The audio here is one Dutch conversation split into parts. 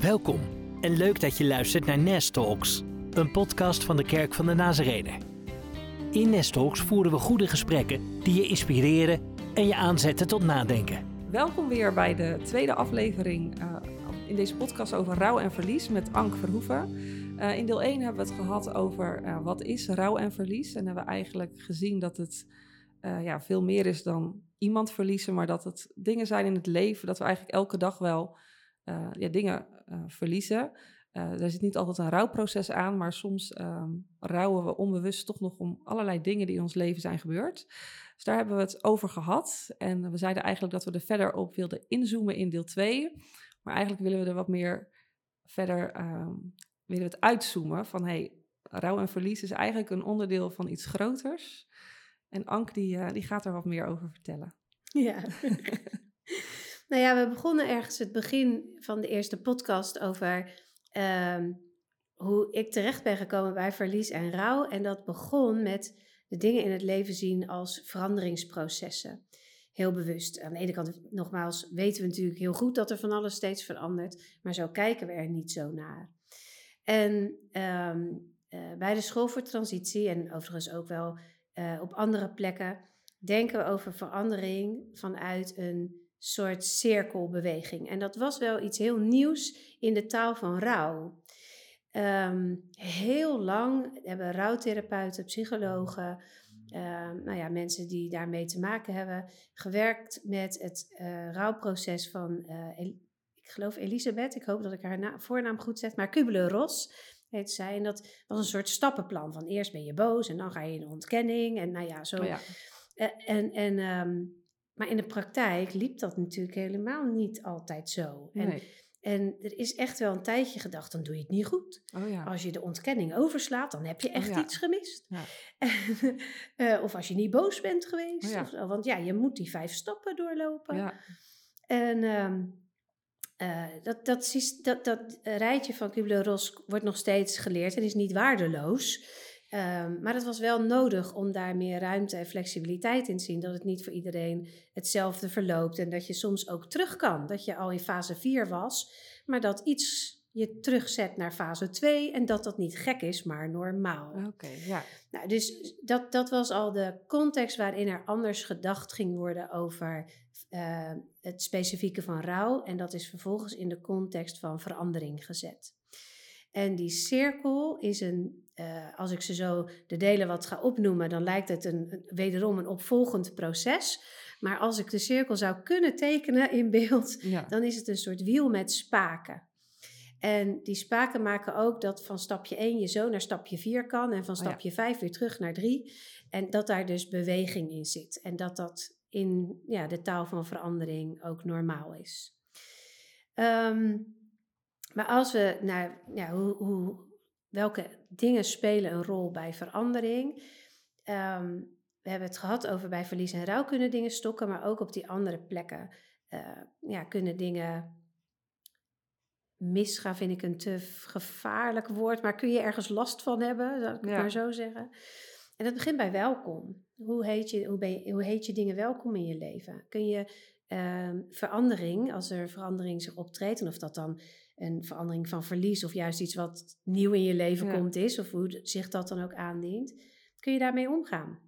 Welkom en leuk dat je luistert naar Nest Talks, een podcast van de Kerk van de Nazarene. In Nest Talks voeren we goede gesprekken die je inspireren en je aanzetten tot nadenken. Welkom weer bij de tweede aflevering uh, in deze podcast over rouw en verlies met Ank Verhoeven. Uh, in deel 1 hebben we het gehad over uh, wat is rouw en verlies. En hebben we eigenlijk gezien dat het ja, veel meer is dan iemand verliezen, maar dat het dingen zijn in het leven dat we eigenlijk elke dag wel ja, dingen verliezen. Uh, er zit niet altijd een rouwproces aan, maar soms um, rouwen we onbewust toch nog om allerlei dingen die in ons leven zijn gebeurd. Dus daar hebben we het over gehad. En we zeiden eigenlijk dat we er verder op wilden inzoomen in deel 2. Maar eigenlijk willen we er wat meer verder um, willen we het uitzoomen van hey, rouw en verlies is eigenlijk een onderdeel van iets groters. En Ank die, uh, die gaat er wat meer over vertellen. Ja. nou ja, we begonnen ergens het begin van de eerste podcast over uh, hoe ik terecht ben gekomen bij verlies en rouw. En dat begon met de dingen in het leven zien als veranderingsprocessen. Heel bewust. Aan de ene kant, nogmaals, weten we natuurlijk heel goed dat er van alles steeds verandert, maar zo kijken we er niet zo naar. En um, uh, bij de school voor transitie, en overigens ook wel uh, op andere plekken, denken we over verandering vanuit een soort cirkelbeweging. En dat was wel iets heel nieuws in de taal van rouw. Um, heel lang hebben rouwtherapeuten, psychologen, uh, nou ja, mensen die daarmee te maken hebben, gewerkt met het uh, rouwproces van, uh, ik geloof Elisabeth, ik hoop dat ik haar voornaam goed zeg, maar Kubler-Ross heet zij. En dat was een soort stappenplan van eerst ben je boos en dan ga je in ontkenning en nou ja, zo. Oh ja. en en um, maar in de praktijk liep dat natuurlijk helemaal niet altijd zo. En, en er is echt wel een tijdje gedacht, dan doe je het niet goed. Oh ja. Als je de ontkenning overslaat, dan heb je echt oh iets gemist. Ja. uh, of als je niet boos bent geweest. Oh of zo, want ja, je moet die vijf stappen doorlopen. En um, uh, dat, dat, dat, dat rijtje van Kubler-Ross wordt nog steeds geleerd en is niet waardeloos. Um, maar het was wel nodig om daar meer ruimte en flexibiliteit in te zien. Dat het niet voor iedereen hetzelfde verloopt. En dat je soms ook terug kan. Dat je al in fase 4 was, maar dat iets je terugzet naar fase 2 en dat dat niet gek is, maar normaal. Oké, ja. Nou, dus dat, dat was al de context waarin er anders gedacht ging worden over uh, het specifieke van rouw. En dat is vervolgens in de context van verandering gezet. En die cirkel is een, uh, als ik ze zo de delen wat ga opnoemen, dan lijkt het een, wederom een opvolgend proces. Maar als ik de cirkel zou kunnen tekenen in beeld, dan is het een soort wiel met spaken. En die spaken maken ook dat van stapje 1 je zo naar stapje 4 kan en van oh stapje oh 5 weer terug naar 3. En dat daar dus beweging in zit. En dat dat in ja, de taal van verandering ook normaal is. Um, maar als we naar ja, hoe, hoe, welke dingen spelen een rol bij verandering. Um, we hebben het gehad over bij verlies en rouw kunnen dingen stokken, maar ook op die andere plekken uh, ja, kunnen dingen misgaan, vind ik een te gevaarlijk woord, maar kun je ergens last van hebben, zou ik ja. maar zo zeggen. En dat begint bij welkom. Hoe heet, je, hoe, ben je, hoe heet je dingen welkom in je leven? Kun je uh, verandering, als er verandering zich optreedt, en of dat dan een verandering van verlies of juist iets wat nieuw in je leven komt is, of hoe zich dat dan ook aandient, kun je daarmee omgaan.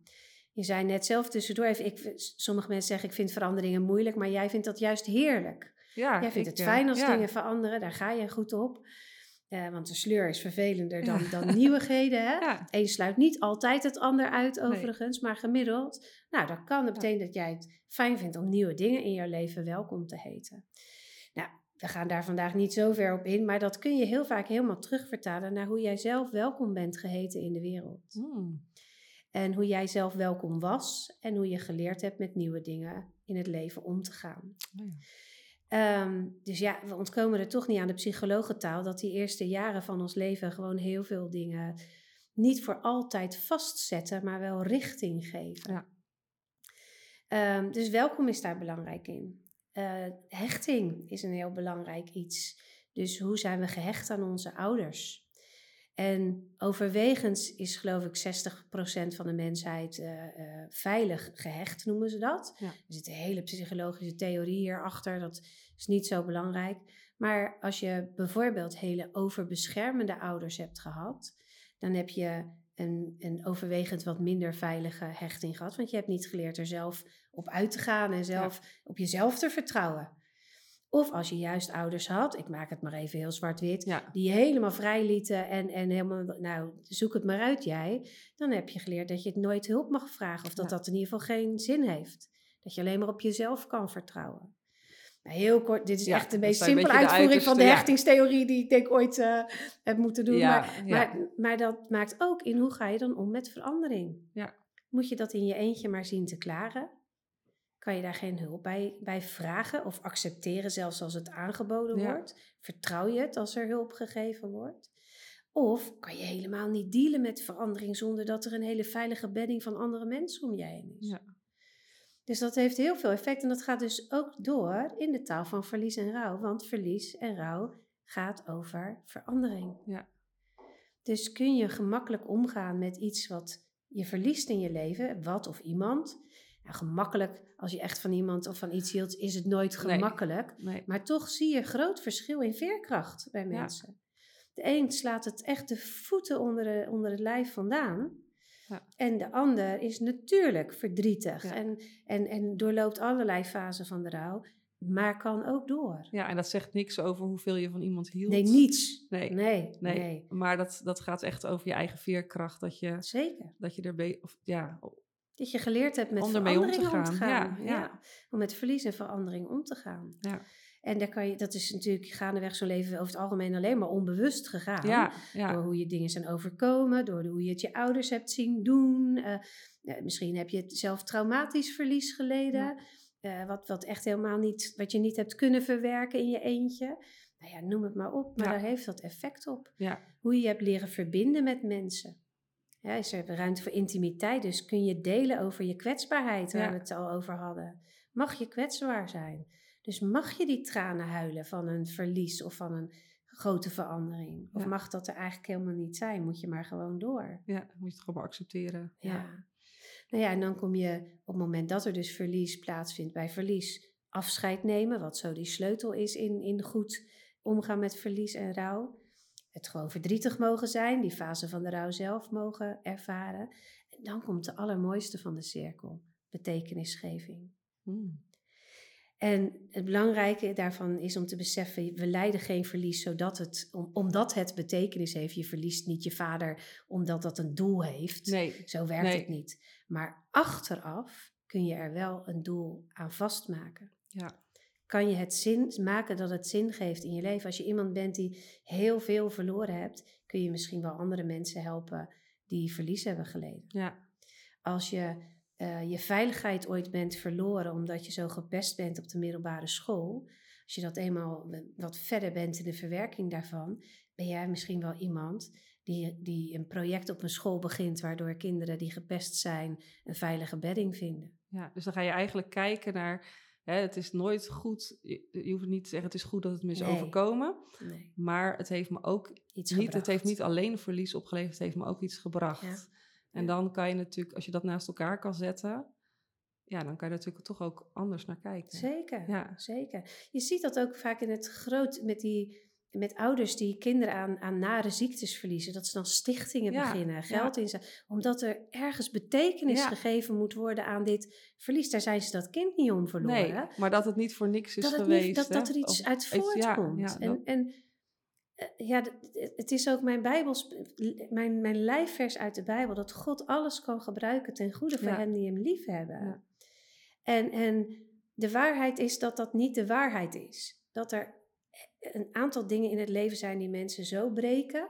Je zei net zelf tussendoor even, ik, sommige mensen zeggen ik vind veranderingen moeilijk, maar jij vindt dat juist heerlijk. Ja, jij vindt het fijn als dingen veranderen, daar ga je goed op. Uh, want de sleur is vervelender dan, dan nieuwigheden. Hè? Ja. Eén sluit niet altijd het ander uit, overigens, maar gemiddeld. Nou, dat kan. Dat betekent dat jij het fijn vindt om nieuwe dingen in jouw leven welkom te heten. We gaan daar vandaag niet zo ver op in, maar dat kun je heel vaak helemaal terugvertalen naar hoe jij zelf welkom bent geheten in de wereld. Hmm. En hoe jij zelf welkom was en hoe je geleerd hebt met nieuwe dingen in het leven om te gaan. Oh ja. Um, dus ja, we ontkomen er toch niet aan de psychologentaal dat die eerste jaren van ons leven gewoon heel veel dingen niet voor altijd vastzetten, maar wel richting geven. Ja. Um, dus welkom is daar belangrijk in. Uh, hechting is een heel belangrijk iets. Dus hoe zijn we gehecht aan onze ouders? En overwegens is geloof ik 60% van de mensheid uh, uh, veilig gehecht, noemen ze dat. Ja. Er zit een hele psychologische theorie hierachter, dat is niet zo belangrijk. Maar als je bijvoorbeeld hele overbeschermende ouders hebt gehad, dan heb je een, een overwegend wat minder veilige hechting gehad. Want je hebt niet geleerd er zelf op uit te gaan en zelf op jezelf te vertrouwen. Of als je juist ouders had, ik maak het maar even heel zwart-wit, Ja. die je helemaal vrij lieten en, en helemaal, nou, zoek het maar uit jij. Dan heb je geleerd dat je het nooit hulp mag vragen of dat Ja. dat in ieder geval geen zin heeft. Dat je alleen maar op jezelf kan vertrouwen. Nou, heel kort, dit is Ja, echt de meest simpele de uitvoering van de hechtingstheorie die ik denk ooit eh, heb moeten doen. Maar. Maar, maar dat maakt ook in hoe ga je dan om met verandering. Ja. Moet je dat in je eentje maar zien te klaren? Kan je daar geen hulp bij, bij vragen of accepteren, zelfs als het aangeboden Ja. wordt? Vertrouw je het als er hulp gegeven wordt? Of kan je helemaal niet dealen met verandering zonder dat er een hele veilige bedding van andere mensen om je heen is? Ja. Dus dat heeft heel veel effect en dat gaat dus ook door in de taal van verlies en rouw, want verlies en rouw gaat over verandering. Ja. Dus kun je gemakkelijk omgaan met iets wat je verliest in je leven, wat of iemand. Gemakkelijk, als je echt van iemand of van iets hield, is het nooit gemakkelijk. Nee. Maar toch zie je groot verschil in veerkracht bij Ja. mensen. De een slaat het echt de voeten onder, de, onder het lijf vandaan. Ja. En de ander is natuurlijk verdrietig en, en, en doorloopt allerlei fasen van de rouw, maar kan ook door. ja, en dat zegt niks over hoeveel je van iemand hield. Nee, niets. Nee. Nee, Nee, nee. maar dat, dat gaat echt over je eigen veerkracht. Dat je, Zeker. dat je er be- of, ja, Dat je geleerd hebt met Om om te verandering om te gaan. gaan. Ja, ja. Om met verlies en verandering om te gaan. ja, En daar kan je, dat is natuurlijk gaandeweg zo'n leven over het algemeen alleen maar onbewust gegaan. ja, Door hoe je dingen zijn overkomen, door hoe je het je ouders hebt zien doen. Eh, eh, misschien heb je het zelf traumatisch verlies geleden. eh, wat, wat echt helemaal niet, wat je niet hebt kunnen verwerken in je eentje. Nou ja, noem het maar op, maar daar heeft dat effect op. Hoe je hebt leren verbinden met mensen. Ja, is er ruimte voor intimiteit, dus kun je delen over je kwetsbaarheid, waar Ja. we het al over hadden. Mag je kwetsbaar zijn? Dus mag je die tranen huilen van een verlies of van een grote verandering? Of Ja. mag dat er eigenlijk helemaal niet zijn? Moet je maar gewoon door. ja, moet je het gewoon accepteren. Ja. Nou ja, en dan kom je op het moment dat er dus verlies plaatsvindt bij verlies, afscheid nemen, wat zo die sleutel is in, in goed omgaan met verlies en rouw. Het gewoon verdrietig mogen zijn, die fase van de rouw zelf mogen ervaren. En dan komt de allermooiste van de cirkel, betekenisgeving. Mm. En het belangrijke daarvan is om te beseffen, we lijden geen verlies zodat het, om, omdat het betekenis heeft. Je verliest niet je vader omdat dat een doel heeft. Nee, Zo werkt Nee. het niet. Maar achteraf kun je er wel een doel aan vastmaken. ja, Kan je het zin maken dat het zin geeft in je leven? Als je iemand bent die heel veel verloren hebt, kun je misschien wel andere mensen helpen die verlies hebben geleden. ja, Als je eh, je veiligheid ooit bent verloren omdat je zo gepest bent op de middelbare school, als je dat eenmaal wat verder bent in de verwerking daarvan, ben jij misschien wel iemand die, die een project op een school begint waardoor kinderen die gepest zijn een veilige bedding vinden. ja. Dus dan ga je eigenlijk kijken naar... Hè, het is nooit goed, je, je hoeft niet te zeggen het is goed dat het me is Nee. overkomen. Nee, Maar het heeft me ook iets niet, het gebracht. heeft niet alleen verlies opgeleverd, het heeft me ook iets gebracht. Ja. En dan kan je natuurlijk, als je dat naast elkaar kan zetten, ja, dan kan je natuurlijk toch ook anders naar kijken. Zeker, Ja. zeker. Je ziet dat ook vaak in het groot met die met ouders die kinderen aan, aan nare ziektes verliezen, dat ze dan stichtingen Ja, beginnen, geld inzetten, omdat er ergens betekenis Ja. gegeven moet worden aan dit verlies. Daar zijn ze dat kind niet om verloren. Nee, maar dat het niet voor niks is dat, geweest. niet, dat, dat er iets Of uit voortkomt. En dat- en eh, ja, het is ook mijn, Bijbels, mijn, mijn lijfvers uit de Bijbel, dat God alles kan gebruiken ten goede voor hen die hem lief hebben. Ja. En, en de waarheid is dat dat niet de waarheid is. Dat er een aantal dingen in het leven zijn die mensen zo breken,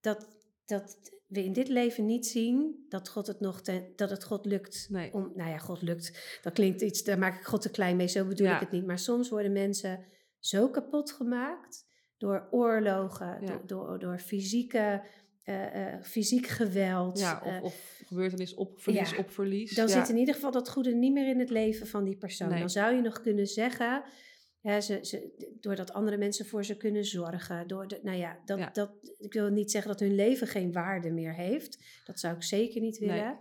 dat, dat we in dit leven niet zien dat, God het, nog ten, dat het God lukt. Nee. Om, nou ja, God lukt. Dat klinkt iets, daar maak ik God te klein mee, zo bedoel Ja. ik het niet. Maar soms worden mensen zo kapot gemaakt door oorlogen, Ja. door, door, door fysieke, eh, eh, fysiek geweld. ja, of, of gebeurtenis op verlies op verlies. dan zit in ieder geval dat goede niet meer in het leven van die persoon. Nee. Dan zou je nog kunnen zeggen, Ze, ze, doordat andere mensen voor ze kunnen zorgen. Door de, nou ja, dat, Ja. Dat, ik wil niet zeggen dat hun leven geen waarde meer heeft. Dat zou ik zeker niet Nee. willen,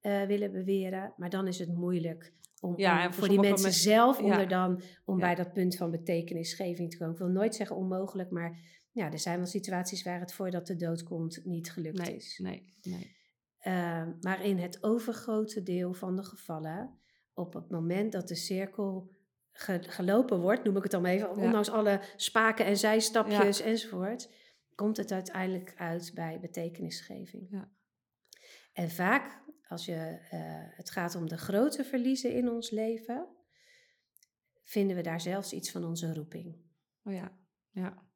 eh, willen beweren. Maar dan is het moeilijk om, Ja, om voor voor die mensen mensen- zelf om ja. er dan om bij dat punt van betekenisgeving te komen. Ik wil nooit zeggen onmogelijk, maar ja, er zijn wel situaties waar het voordat de dood komt niet gelukt Nee, is. nee, nee. Uh, maar in het overgrote deel van de gevallen, op het moment dat de cirkel gelopen wordt, noem ik het dan even, Ja. ondanks alle spaken en zijstapjes enzovoort, komt het uiteindelijk uit bij betekenisgeving. Ja. En vaak, als je, eh, het gaat om de grote verliezen in ons leven, vinden we daar zelfs iets van onze roeping. Oh ja, ja.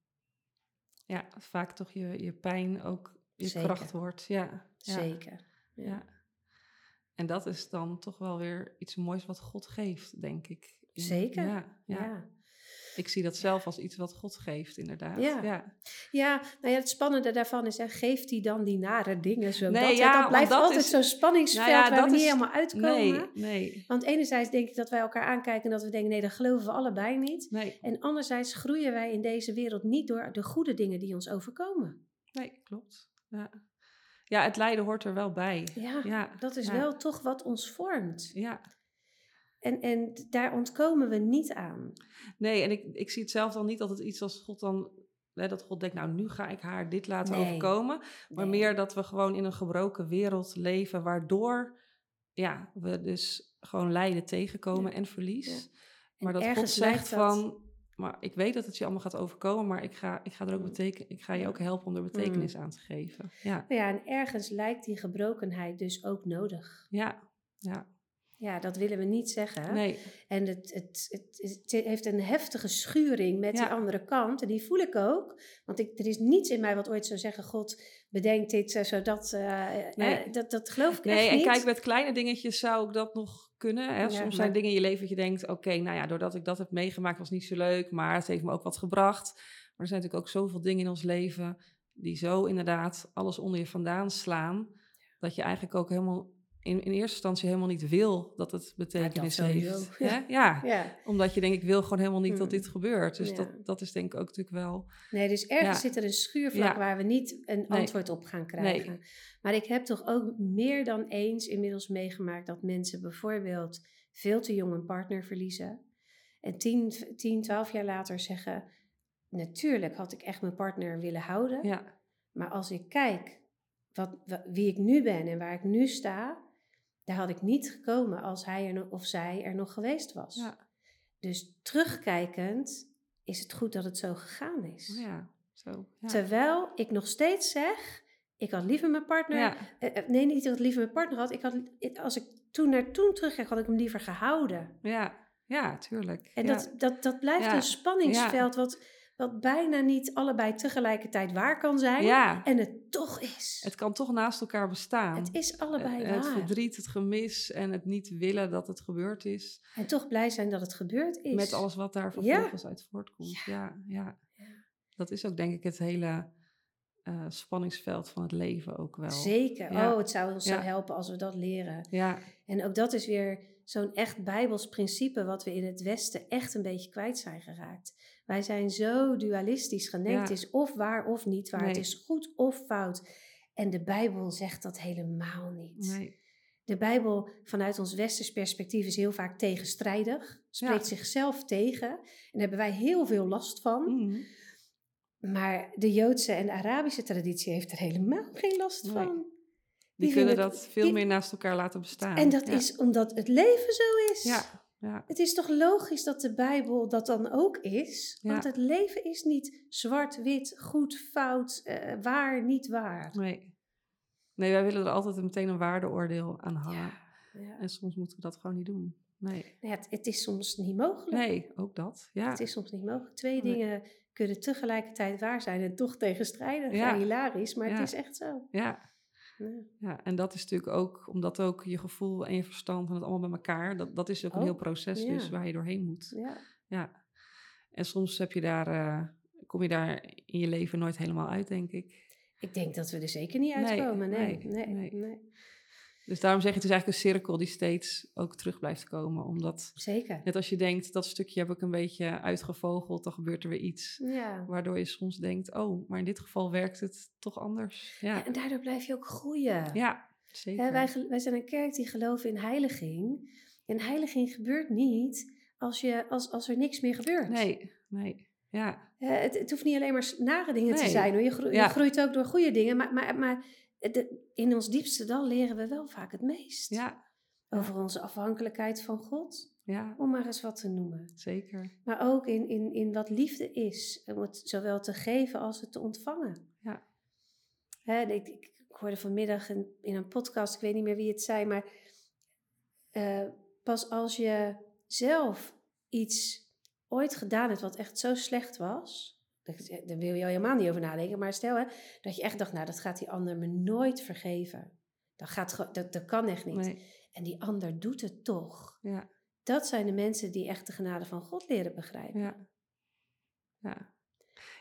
Ja, vaak toch je, je pijn ook je Zeker. kracht wordt. Ja, Zeker. Ja. En dat is dan toch wel weer iets moois wat God geeft, denk ik. In- Zeker. Ja, ja. ja. Ik zie dat zelf als iets wat God geeft, inderdaad. Ja. ja. Ja, nou ja, het spannende daarvan is, hè, geeft hij dan die nare dingen zo? Nee, dat, blijft dat altijd is- zo'n spanningsveld Nou waar we niet is- helemaal uitkomen. Nee, nee, Want enerzijds denk ik dat wij elkaar aankijken en dat we denken, nee, dat geloven we allebei niet. nee, En anderzijds groeien wij in deze wereld niet door de goede dingen die ons overkomen. nee, klopt. Ja. ja, het lijden hoort er wel bij. Ja, Ja, dat is wel toch wat ons vormt. Ja, En, en daar ontkomen we niet aan. nee, en ik, ik zie het zelf dan niet dat het iets als God dan... Hè, dat God denkt, nou, nu ga ik haar dit laten Nee. overkomen. Maar Nee. meer dat we gewoon in een gebroken wereld leven, waardoor ja, we dus gewoon lijden tegenkomen Ja. en verlies. Ja. Maar dat God zegt dat- van, maar ik weet dat het je allemaal gaat overkomen, maar ik ga, ik ga er ook beteken, ik ga je ook helpen om er betekenis aan te geven. Ja, ja, en ergens lijkt die gebrokenheid dus ook nodig. ja, ja. Ja, dat willen we niet zeggen. Nee, En het, het, het, het heeft een heftige schuring met Ja. die andere kant. En die voel ik ook. Want ik, er is niets in mij wat ooit zou zeggen... God, bedenk dit, eh, zodat... eh, Nee. eh, dat, dat geloof ik nee echt en niet. kijk, met kleine dingetjes zou ik dat nog kunnen. Hè? Ja, Soms maar- zijn dingen in je leven dat je denkt, oké, nou ja, doordat ik dat heb meegemaakt was niet zo leuk, maar het heeft me ook wat gebracht. Maar er zijn natuurlijk ook zoveel dingen in ons leven die zo inderdaad alles onder je vandaan slaan, dat je eigenlijk ook helemaal in, in eerste instantie helemaal niet wil dat het betekenis heeft. Ja. Ja. Ja. omdat je denkt, ik wil gewoon helemaal niet dat Hmm. dit gebeurt. Dus dat, dat is denk ik ook natuurlijk wel... Nee, dus ergens zit er een schuurvlak waar we niet een Nee. antwoord op gaan krijgen. Nee. Maar ik heb toch ook meer dan eens inmiddels meegemaakt dat mensen bijvoorbeeld veel te jong een partner verliezen. En 10, 10 12 jaar later zeggen: Natuurlijk had ik echt mijn partner willen houden. Ja, Maar als ik kijk wat, wa- wie ik nu ben en waar ik nu sta, daar had ik niet gekomen als hij er of zij er nog geweest was. ja, Dus terugkijkend is het goed dat het zo gegaan is. ja. Zo, ja. Terwijl ik nog steeds zeg, ik had liever mijn partner. ja. eh, eh, nee, niet dat ik liever mijn partner had. Ik had als ik toen naar toen terugkijk, had ik hem liever gehouden. Ja, ja, tuurlijk. En dat, dat, dat blijft een spanningsveld wat, wat bijna niet allebei tegelijkertijd waar kan zijn. ja, En het toch is. het kan toch naast elkaar bestaan. Het is allebei Eh, het waar. verdriet, het gemis en het niet willen dat het gebeurd is. En toch blij zijn dat het gebeurd is. Met alles wat daar Ja. vervolgens uit voortkomt. Ja. Ja, Dat is ook denk ik het hele eh, spanningsveld van het leven ook wel. Zeker. Ja. Oh, het zou ons zo Ja. helpen als we dat leren. Ja, En ook dat is weer zo'n echt bijbels principe wat we in het Westen echt een beetje kwijt zijn geraakt. Wij zijn zo dualistisch geneigd. Ja. Het is of waar of niet waar. Het is goed of fout. En de Bijbel zegt dat helemaal niet. nee. De Bijbel vanuit ons westers perspectief is heel vaak tegenstrijdig. Spreekt zichzelf tegen. En daar hebben wij heel veel last van. Mhm. Maar de Joodse en de Arabische traditie heeft er helemaal geen last Nee. van. Die, Die kunnen dat veel die- meer naast elkaar laten bestaan. En dat ja. is omdat het leven zo is. Ja, ja, Het is toch logisch dat de Bijbel dat dan ook is? Ja. Want het leven is niet zwart-wit, goed, fout, eh, waar, niet waar. nee. Nee, wij willen er altijd meteen een waardeoordeel aan hangen. Ja. En soms moeten we dat gewoon niet doen. Nee, het, het is soms niet mogelijk. nee ook dat. Ja, Het is soms niet mogelijk. Twee Nee. dingen kunnen tegelijkertijd waar zijn en toch tegenstrijdig. Ja. Hilarisch, maar het is echt zo. ja. Ja. Ja, en dat is natuurlijk ook, omdat ook je gevoel en je verstand en het allemaal bij elkaar, dat, dat is ook een Oh, heel proces ja. dus waar je doorheen moet. Ja. Ja. En soms heb je daar, eh, kom je daar in je leven nooit helemaal uit, denk ik. Ik denk dat we er zeker niet uitkomen. Nee, nee, nee, nee. nee. Dus daarom zeg je, het is eigenlijk een cirkel die steeds ook terug blijft komen. Omdat, Zeker. net als je denkt, dat stukje heb ik een beetje uitgevogeld, dan gebeurt er weer iets. Ja. Waardoor je soms denkt, oh, maar in dit geval werkt het toch anders. Ja, Ja, En daardoor blijf je ook groeien. ja zeker. Hè, wij, wij zijn een kerk die geloven in heiliging. En heiliging gebeurt niet als, je, als, als er niks meer gebeurt. Nee, nee. Ja, Hè, het, het hoeft niet alleen maar nare dingen te zijn. Hoor. Je, groeit, je groeit ook door goede dingen. Maar, maar, maar de- in ons diepste dal leren we wel vaak het meest. ja, Over onze afhankelijkheid van God. ja, Om maar eens wat te noemen. zeker. Maar ook in, in, in wat liefde is. Om het zowel te geven als het te ontvangen. Ja. Hè, ik, ik, ik hoorde vanmiddag in, in een podcast, ik weet niet meer wie het zei, maar eh, pas als je zelf iets ooit gedaan hebt wat echt zo slecht was, daar wil je al helemaal niet over nadenken, maar stel hè, dat je echt dacht, nou dat gaat die ander me nooit vergeven. Dat, gaat, dat, dat kan echt niet. Nee, En die ander doet het toch. ja, Dat zijn de mensen die echt de genade van God leren begrijpen. ja. Ja.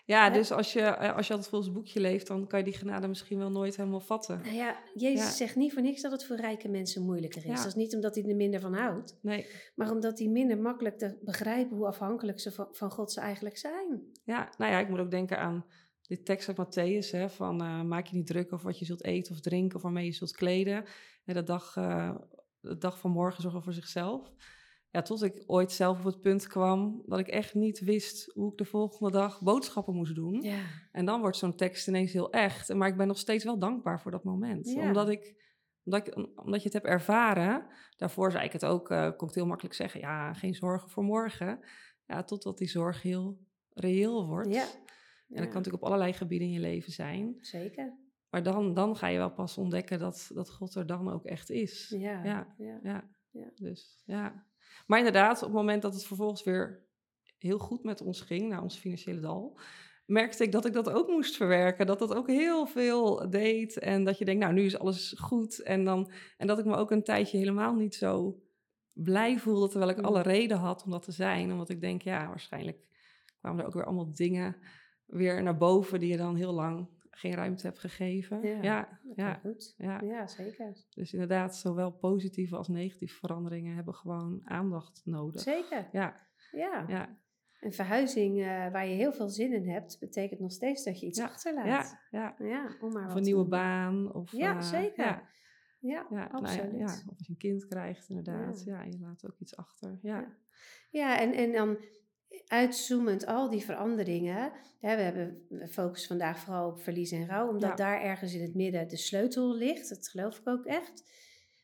Ja, Hè? dus als je, eh, als je altijd volgens het boekje leeft, dan kan je die genade misschien wel nooit helemaal vatten. Nou ja, Jezus Ja. zegt niet voor niks dat het voor rijke mensen moeilijker is. Ja. Dat is niet omdat hij er minder van houdt, Nee, maar omdat hij minder makkelijk te begrijpen hoe afhankelijk ze van, van God ze eigenlijk zijn. ja, nou ja, ik moet ook denken aan dit tekst uit Matthäus, hè, van eh, maak je niet druk over wat je zult eten of drinken of waarmee je zult kleden. En de dag, eh, de dag van morgen zorgen voor zichzelf. Ja, tot ik ooit zelf op het punt kwam dat ik echt niet wist hoe ik de volgende dag boodschappen moest doen. Ja, En dan wordt zo'n tekst ineens heel echt. Maar ik ben nog steeds wel dankbaar voor dat moment. Ja. Omdat, ik, omdat, ik, omdat je het hebt ervaren. Daarvoor zei ik het ook, eh, kon ik het heel makkelijk zeggen. Ja, geen zorgen voor morgen. Ja, totdat die zorg heel reëel wordt. ja. En dat kan natuurlijk op allerlei gebieden in je leven zijn. Zeker. Maar dan, dan ga je wel pas ontdekken dat, dat God er dan ook echt is. Ja. Ja. Ja. Dus, ja. Maar inderdaad, op het moment dat het vervolgens weer heel goed met ons ging, naar ons financiële dal, merkte ik dat ik dat ook moest verwerken. Dat dat ook heel veel deed. En dat je denkt, nou, nu is alles goed. En, dan, en dat ik me ook een tijdje helemaal niet zo blij voelde, terwijl ik Mm. alle reden had om dat te zijn. Omdat ik denk, ja, waarschijnlijk kwamen er ook weer allemaal dingen weer naar boven die je dan heel lang geen ruimte hebt gegeven. Ja, ja, ja, goed. ja. Ja, zeker. Dus inderdaad, zowel positieve als negatieve veranderingen hebben gewoon aandacht nodig. Zeker. Ja, Ja. ja, Een verhuizing eh, waar je heel veel zin in hebt, betekent nog steeds dat je iets Ja, achterlaat. ja, ja. Ja, om maar Of een nieuwe baan. Of, Ja, eh, zeker. Ja, Ja, ja, nou ja, absoluut. of als je een kind krijgt, inderdaad. Ja. Je laat ook iets achter. Ja, Ja. Ja, en, en dan uitzoomend al die veranderingen. Hè, we hebben we focussen vandaag vooral op verlies en rouw, omdat Ja. daar ergens in het midden de sleutel ligt. Dat geloof ik ook echt.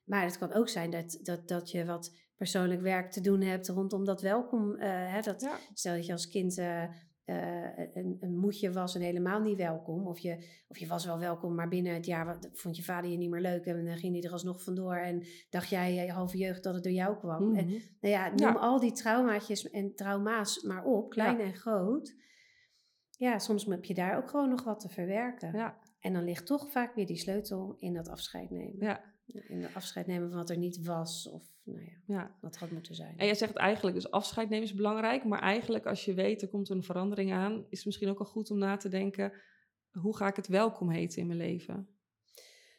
Maar het kan ook zijn dat, dat, dat je wat persoonlijk werk te doen hebt rondom dat welkom. eh, hè, dat, ja, Stel dat je als kind eh, eh, een, een moedje was en helemaal niet welkom. Of je, of je was wel welkom, maar binnen het jaar wat- vond je vader je niet meer leuk. En dan ging hij er alsnog vandoor. En dacht jij je halve jeugd dat het door jou kwam. En, Mhm. nou ja, noem Ja. al die traumaatjes en trauma's maar op, klein Ja. en groot. Ja, soms heb je daar ook gewoon nog wat te verwerken. ja, En dan ligt toch vaak weer die sleutel in dat afscheid nemen. ja, In de afscheid nemen van wat er niet was of nou ja, ja. wat had moeten zijn. En jij zegt eigenlijk, dus afscheid nemen is belangrijk. Maar eigenlijk als je weet, er komt een verandering aan, is het misschien ook wel goed om na te denken, hoe ga ik het welkom heten in mijn leven?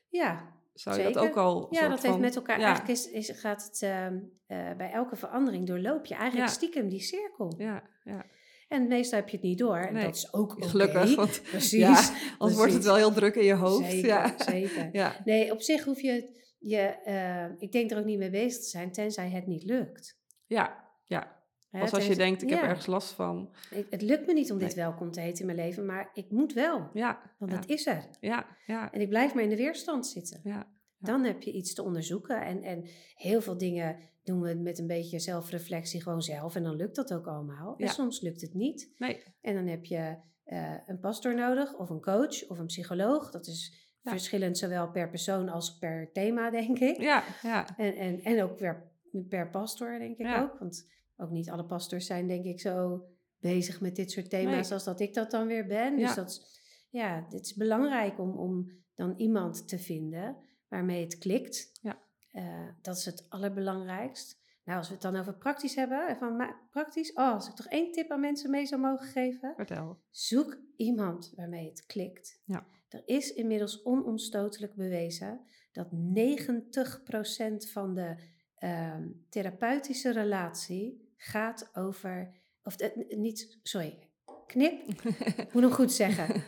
Ja, Zou je dat ook al Ja, dat heeft met elkaar. Ja, Eigenlijk is, is, gaat het ehm, eh, bij elke verandering doorloop je eigenlijk Ja. stiekem die cirkel. Ja, ja. En meestal heb je het niet door. En Nee, dat is ook. Gelukkig, want Precies. ja, anders wordt het wel heel druk in je hoofd. Zeker, ja. zeker. Ja. Nee, op zich hoef je, je eh, ik denk er ook niet mee bezig te zijn, tenzij het niet lukt. ja, ja. Als als je denkt, ik heb ergens last van. Ik- het lukt me niet om dit welkom te heten in mijn leven, maar ik moet wel. Ja, Want het is er. ja, ja, En ik blijf maar in de weerstand zitten. ja, Dan heb je iets te onderzoeken. En, en heel veel dingen doen we met een beetje zelfreflectie gewoon zelf. En dan lukt dat ook allemaal. En Ja. soms lukt het niet. nee, En dan heb je eh, een pastor nodig, of een coach, of een psycholoog. Dat is Ja. verschillend zowel per persoon als per thema, denk ik. ja, ja, En, en, en ook per, per pastor, denk ik Ja. ook. Want ook niet alle pastors zijn, denk ik, zo bezig met dit soort thema's Nee. als dat ik dat dan weer ben. Dus Ja. dat is, ja, het is belangrijk om, om dan iemand te vinden waarmee het klikt. Ja. Eh, dat is het allerbelangrijkst. Nou, als we het dan over praktisch hebben, van ma- praktisch, oh, als ik toch één tip aan mensen mee zou mogen geven, vertel. zoek iemand waarmee het klikt. Ja. Er is inmiddels onomstotelijk bewezen dat 90% van de ehm, therapeutische relatie gaat over, of de- niet, sorry, knip, ik moet hem goed zeggen.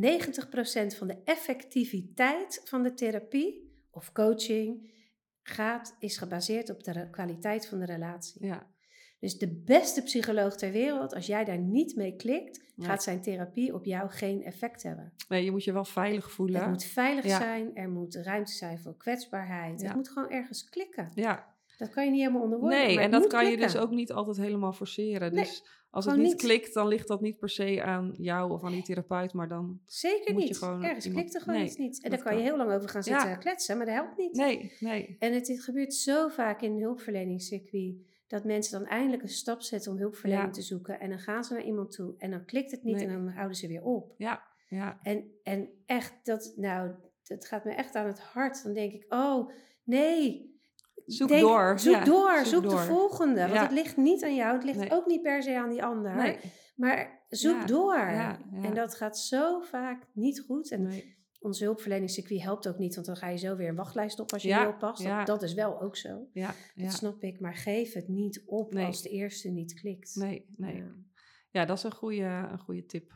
90% van de effectiviteit van de therapie of coaching gaat, is gebaseerd op de kwaliteit van de relatie. Ja, Dus de beste psycholoog ter wereld, als jij daar niet mee klikt, Nee. gaat zijn therapie op jou geen effect hebben. nee, je moet je wel veilig voelen. Het moet veilig Ja. zijn, er moet ruimte zijn voor kwetsbaarheid. Ja. Het moet gewoon ergens klikken. Ja, Dat kan je niet helemaal onder woorden, nee, en dat kan je dus ook niet altijd helemaal forceren. Nee, dus als het niet, niet. klikt, dan ligt dat niet per se aan jou of aan die therapeut, maar dan... Zeker moet je niet. gewoon Ergens iemand- klikt er gewoon Nee, iets niet. En daar kan je heel lang over gaan Ja. zitten kletsen, maar dat helpt niet. Nee, nee. En het, het gebeurt zo vaak in hulpverleningscircuit dat mensen dan eindelijk een stap zetten om hulpverlening Ja. te zoeken. En dan gaan ze naar iemand toe en dan klikt het niet Nee. en dan houden ze weer op. Ja, ja. En, en echt, dat, nou, dat gaat me echt aan het hart. Dan denk ik, oh nee. Zoek Denk- door. Zoek Ja, door, zoek zoek, de volgende. Want Ja. het ligt niet aan jou, het ligt Nee. ook niet per se aan die ander. Nee, Maar zoek Ja, door. En dat gaat zo vaak niet goed. En nee. onze hulpverleningscircuit helpt ook niet, want dan ga je zo weer een wachtlijst op als je niet oppast. ja. Dat, dat is wel ook zo. Dat snap ik. Maar geef het niet op als de eerste niet klikt. Nee, nee. Ja. Dat is een goede, een goede tip.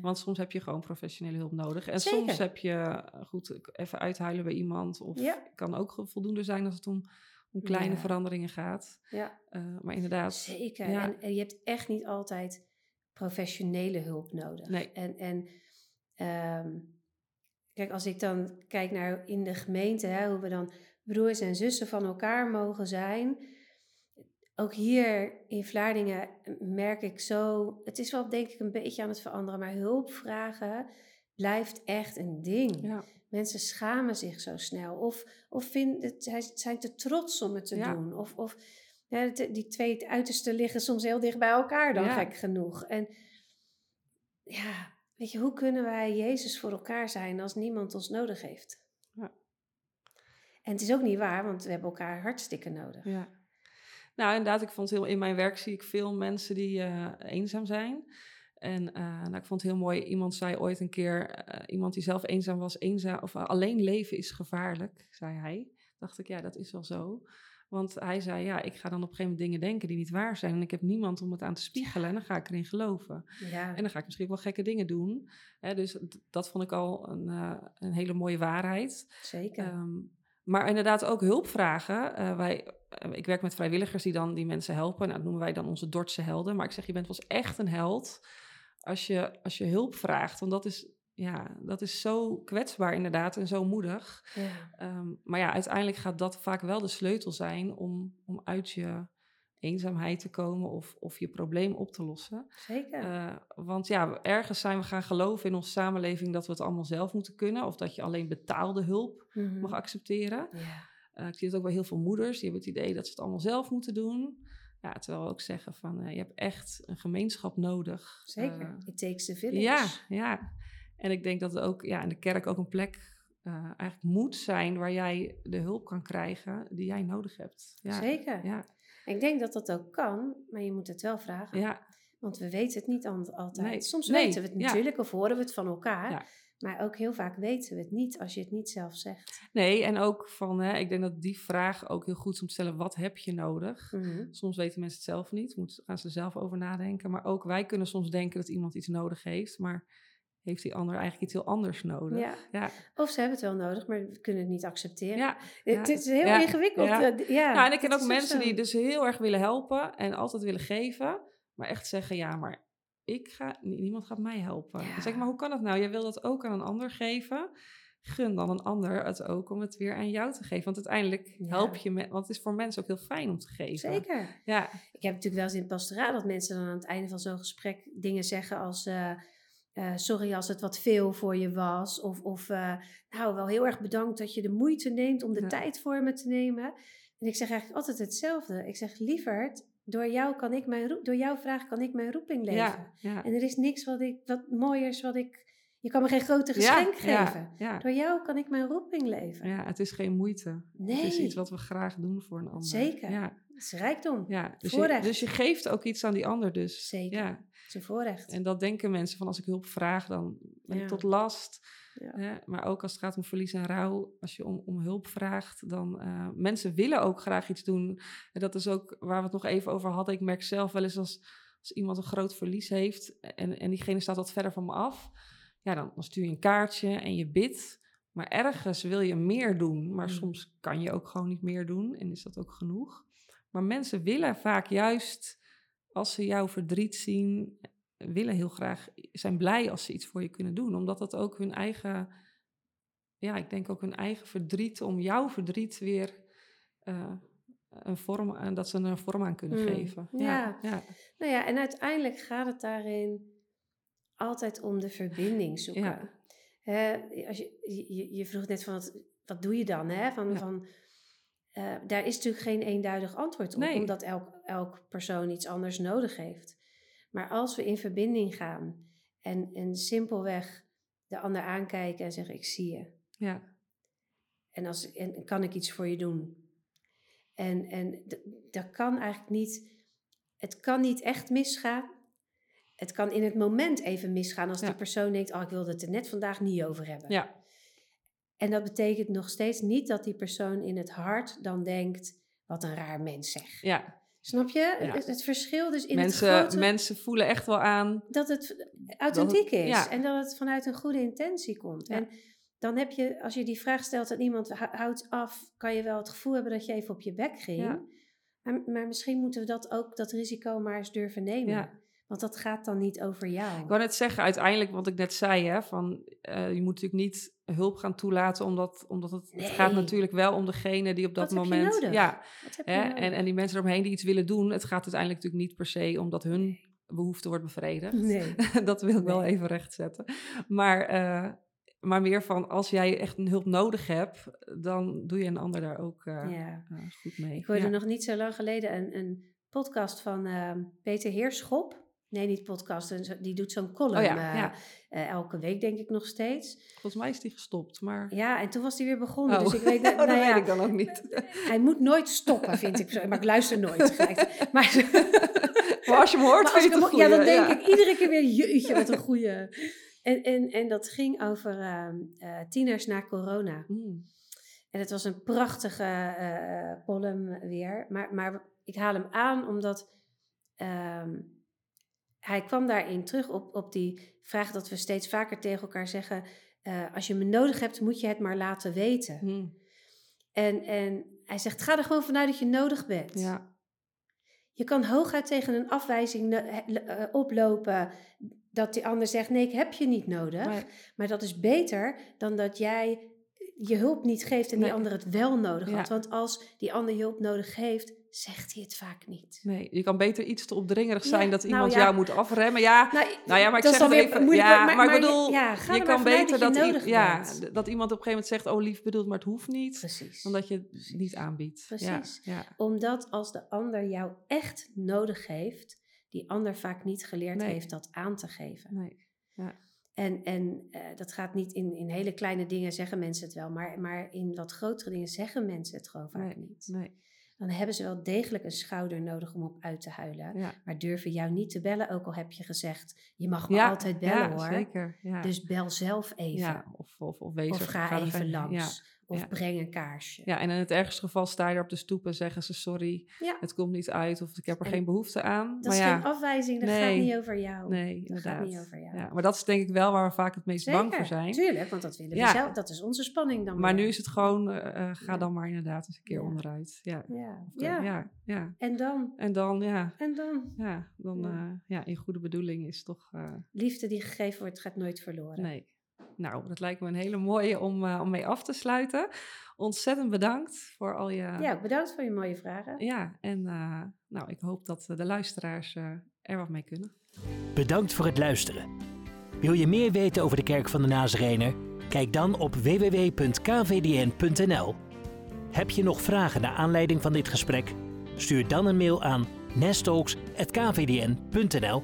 Want soms heb je gewoon professionele hulp nodig. En Zeker. soms heb je goed even uithuilen bij iemand. Of Ja. kan ook voldoende zijn als het om, om kleine Ja. veranderingen gaat. Ja, Eh, maar inderdaad, zeker. Ja. En, en je hebt echt niet altijd professionele hulp nodig. Nee. En, en ehm, kijk, als ik dan kijk naar in de gemeente, hè, hoe we dan broers en zussen van elkaar mogen zijn. Ook hier in Vlaardingen merk ik zo, het is wel denk ik een beetje aan het veranderen, maar hulpvragen blijft echt een ding. ja, Mensen schamen zich zo snel. Of, of vinden zijn te trots om het te Ja. doen. Of, of ja, die twee uitersten liggen soms heel dicht bij elkaar dan, Ja. gek genoeg. En ja, weet je, hoe kunnen wij Jezus voor elkaar zijn als niemand ons nodig heeft? Ja. En het is ook niet waar, want we hebben elkaar hartstikke nodig. ja. Nou, inderdaad, ik vond heel, in mijn werk zie ik veel mensen die eh, eenzaam zijn. En eh, nou, ik vond het heel mooi, iemand zei ooit een keer, eh, iemand die zelf eenzaam was, eenzaam, of alleen leven is gevaarlijk, zei hij. Dacht ik, ja, dat is wel zo. Want hij zei, ja, ik ga dan op een gegeven moment dingen denken die niet waar zijn. En ik heb niemand om het aan te spiegelen en dan ga ik erin geloven. Ja, En dan ga ik misschien wel gekke dingen doen. Hè, dus dat vond ik al een, eh, een hele mooie waarheid. zeker. Ehm, maar inderdaad ook hulpvragen. Eh, wij, eh, ik werk met vrijwilligers die dan die mensen helpen. Nou, dat noemen wij dan onze Dordtse helden. Maar ik zeg, je bent wel eens echt een held als je, als je hulp vraagt. Want dat is, ja, dat is zo kwetsbaar inderdaad en zo moedig. ja. Ehm, maar ja, uiteindelijk gaat dat vaak wel de sleutel zijn om, om uit je eenzaamheid te komen of, of je probleem op te lossen. Zeker. Eh, want ja, ergens zijn we gaan geloven in onze samenleving dat we het allemaal zelf moeten kunnen. Of dat je alleen betaalde hulp Mhm. mag accepteren. ja. Eh, ik zie het ook bij heel veel moeders. Die hebben het idee dat ze het allemaal zelf moeten doen. Ja, terwijl we ook zeggen van eh, je hebt echt een gemeenschap nodig. Zeker. Eh, It takes the village. ja, ja. En ik denk dat het ook ja, in de kerk ook een plek eh, eigenlijk moet zijn waar jij de hulp kan krijgen die jij nodig hebt. Ja, Zeker. Ja, Ik denk dat dat ook kan, maar je moet het wel vragen. ja, Want we weten het niet altijd. Nee, Soms nee, weten we het ja. natuurlijk of horen we het van elkaar. Maar ook heel vaak weten we het niet als je het niet zelf zegt. nee, en ook van, hè, ik denk dat die vraag ook heel goed is om te stellen, wat heb je nodig? Mhm. Soms weten mensen het zelf niet, moeten, gaan ze er zelf over nadenken. Maar ook wij kunnen soms denken dat iemand iets nodig heeft, maar heeft die ander eigenlijk iets heel anders nodig? Ja. Ja, Of ze hebben het wel nodig, maar we kunnen het niet accepteren. ja. Het is heel Ja, ingewikkeld. ja. eh, Ja, en ik ken ook mensen zo. die dus heel erg willen helpen en altijd willen geven, maar echt zeggen, ja, maar ik ga, niemand gaat mij helpen. Ja. Zeg maar hoe kan dat nou? Jij wil dat ook aan een ander geven. Gun dan een ander het ook om het weer aan jou te geven. Want uiteindelijk Ja. help je, me, want het is voor mensen ook heel fijn om te geven. Zeker. Ja, Ik heb natuurlijk wel eens in het pastoraat dat mensen dan aan het einde van zo'n gesprek dingen zeggen als... eh, eh, sorry als het wat veel voor je was. Of, of eh, nou, wel heel erg bedankt dat je de moeite neemt om de Ja. tijd voor me te nemen. En ik zeg eigenlijk altijd hetzelfde. Ik zeg, lieverd, door, jou kan ik mijn roep, door jouw vraag kan ik mijn roeping leven. ja, ja. En er is niks wat, ik, wat mooiers wat ik... Je kan me geen groter Ja, geschenk ja, geven. Ja, Door jou kan ik mijn roeping leven. ja, het is geen moeite. Nee. Het is iets wat we graag doen voor een ander. Zeker. Ja, Het is rijkdom. Ja, dus je, Voorrecht. dus je geeft ook iets aan die ander dus. Zeker. Ja, Het is een voorrecht. en dat denken mensen van als ik hulp vraag, dan ben ik tot last. Ja. Hè? Maar ook als het gaat om verlies en rouw, als je om, om hulp vraagt, dan uh, mensen willen ook graag iets doen. En dat is ook waar we het nog even over hadden. Ik merk zelf wel eens als, als iemand een groot verlies heeft en, en diegene staat wat verder van me af. Ja, dan, dan stuur je een kaartje en je bidt. Maar ergens wil je meer doen, maar Mm. soms kan je ook gewoon niet meer doen en is dat ook genoeg. Maar mensen willen vaak juist, als ze jouw verdriet zien, willen heel graag, zijn blij als ze iets voor je kunnen doen. Omdat dat ook hun eigen, ja, ik denk ook hun eigen verdriet, om jouw verdriet weer uh, een vorm, aan, dat ze er een vorm aan kunnen Mm, geven. ja. ja. Nou ja, en uiteindelijk gaat het daarin altijd om de verbinding zoeken. Ja. Hè, als je, je, je vroeg net van, wat, wat doe je dan? Hè? Van, van, uh, daar is natuurlijk geen eenduidig antwoord op, Nee. omdat elk, elk persoon iets anders nodig heeft. Maar als we in verbinding gaan en, en simpelweg de ander aankijken en zeggen, ik zie je. Ja. En, als, en kan ik iets voor je doen? En, en dat kan eigenlijk niet, het kan niet echt misgaan. Het kan in het moment even misgaan als Ja. die persoon denkt, oh ik wilde het er net vandaag niet over hebben. ja. En dat betekent nog steeds niet dat die persoon in het hart dan denkt, wat een raar mens zeg. ja. Snap je? Ja. Het, het verschil dus in Mensen, het grote, mensen voelen echt wel aan. dat het authentiek is. ja. En dat het vanuit een goede intentie komt. Ja. En dan heb je, als je die vraag stelt aan iemand, hou- houdt af, kan je wel het gevoel hebben dat je even op je bek ging. Maar, maar misschien moeten we dat ook, dat risico maar eens durven nemen. Want dat gaat dan niet over jou. Ik wou net zeggen, uiteindelijk wat ik net zei, hè, van, eh, je moet natuurlijk niet hulp gaan toelaten, omdat, omdat het, het gaat natuurlijk wel om degene die op dat Wat heb je moment... nodig? Ja, Wat heb je hè, nodig? en, en die mensen eromheen die iets willen doen, het gaat uiteindelijk natuurlijk niet per se omdat hun behoefte wordt bevredigd. Nee. dat wil ik wel even rechtzetten. Maar, eh, maar meer van, als jij echt een hulp nodig hebt, dan doe je een ander daar ook eh, Ja. goed mee. Ik hoorde ja. nog niet zo lang geleden een, een podcast van Peter Heerschop. Nee, niet podcast. Die doet zo'n column Oh ja, eh, eh, elke week, denk ik nog steeds. Volgens mij is die gestopt, maar... Ja, en toen was hij weer begonnen. Oh. Dus ik weet, dat- Oh, dat nou ja, weet ik dan ook niet. Hij moet nooit stoppen, vind ik. Maar ik luister nooit. gelijk. Maar, Maar als je hem hoort, vind je het ja, dan goeie, denk ik iedere keer weer, jeetje, wat een goeie. En, en, en dat ging over ehm, eh, tieners na corona. Mm. En het was een prachtige column weer. Maar, maar ik haal hem aan omdat ehm, hij kwam daarin terug op, op die vraag dat we steeds vaker tegen elkaar zeggen... eh, als je me nodig hebt, moet je het maar laten weten. Mm. En, en hij zegt, ga er gewoon vanuit dat je nodig bent. Ja, Je kan hooguit tegen een afwijzing he- eh, oplopen dat die ander zegt, nee, ik heb je niet nodig. maar, Maar dat is beter dan dat jij je hulp niet geeft en die ander het wel nodig Ja. had. Want als die ander je hulp nodig heeft, zegt hij het vaak niet. nee, je kan beter iets te opdringerig zijn Ja, dat nou iemand ja. jou moet afremmen. Ja, Nou, nou ja, maar ik zeg het even. moeilijk, Ja, maar- maar, ik maar bedoel, ja, ga je kan beter dat je ja, dat iemand op een gegeven moment zegt, oh lief bedoeld, maar het hoeft niet. Precies. Dan dat je het niet aanbiedt. Precies. Ja, ja. Omdat als de ander jou echt nodig heeft, die ander vaak niet geleerd Nee. heeft dat aan te geven. Nee. En, en eh, dat gaat niet in, in hele kleine dingen zeggen mensen het wel, maar, maar in wat grotere dingen zeggen mensen het gewoon vaak Nee. niet. Nee. Dan hebben ze wel degelijk een schouder nodig om op uit te huilen. Ja. Maar durven jou niet te bellen, ook al heb je gezegd, je mag me Ja, altijd bellen ja, hoor. zeker. Ja. Dus bel zelf even. ja, of, of, of wees of ga even langs. Of ja. breng een kaarsje. ja, en in het ergste geval sta je er op de stoep en zeggen ze sorry, Ja. het komt niet uit of ik heb er En geen behoefte aan. Dat maar is ja, geen afwijzing, dat gaat niet over jou. nee, dat inderdaad. gaat niet over jou. Ja, maar dat is denk ik wel waar we vaak het meest bang voor zijn. Tuurlijk, want dat willen we zelf. Dat is onze spanning dan Maar nu is het gewoon, eh, eh, ga dan maar inderdaad eens een keer onderuit. Ja. Ja. Eh, ja. En dan? En dan, ja, En dan? ja, dan, Ja. ja. ja, in goede bedoeling is toch, eh, Liefde die gegeven wordt, gaat nooit verloren. nee. Nou, dat lijkt me een hele mooie om, eh, om mee af te sluiten. Ontzettend bedankt voor al je... Ja, bedankt voor je mooie vragen. Ja, en eh, nou, ik hoop dat eh, de luisteraars eh, er wat mee kunnen. Bedankt voor het luisteren. Wil je meer weten over de Kerk van de Nazarener? Kijk dan op www.kvdn.nl. Heb je nog vragen naar aanleiding van dit gesprek? Stuur dan een mail aan nestalks.kvdn.nl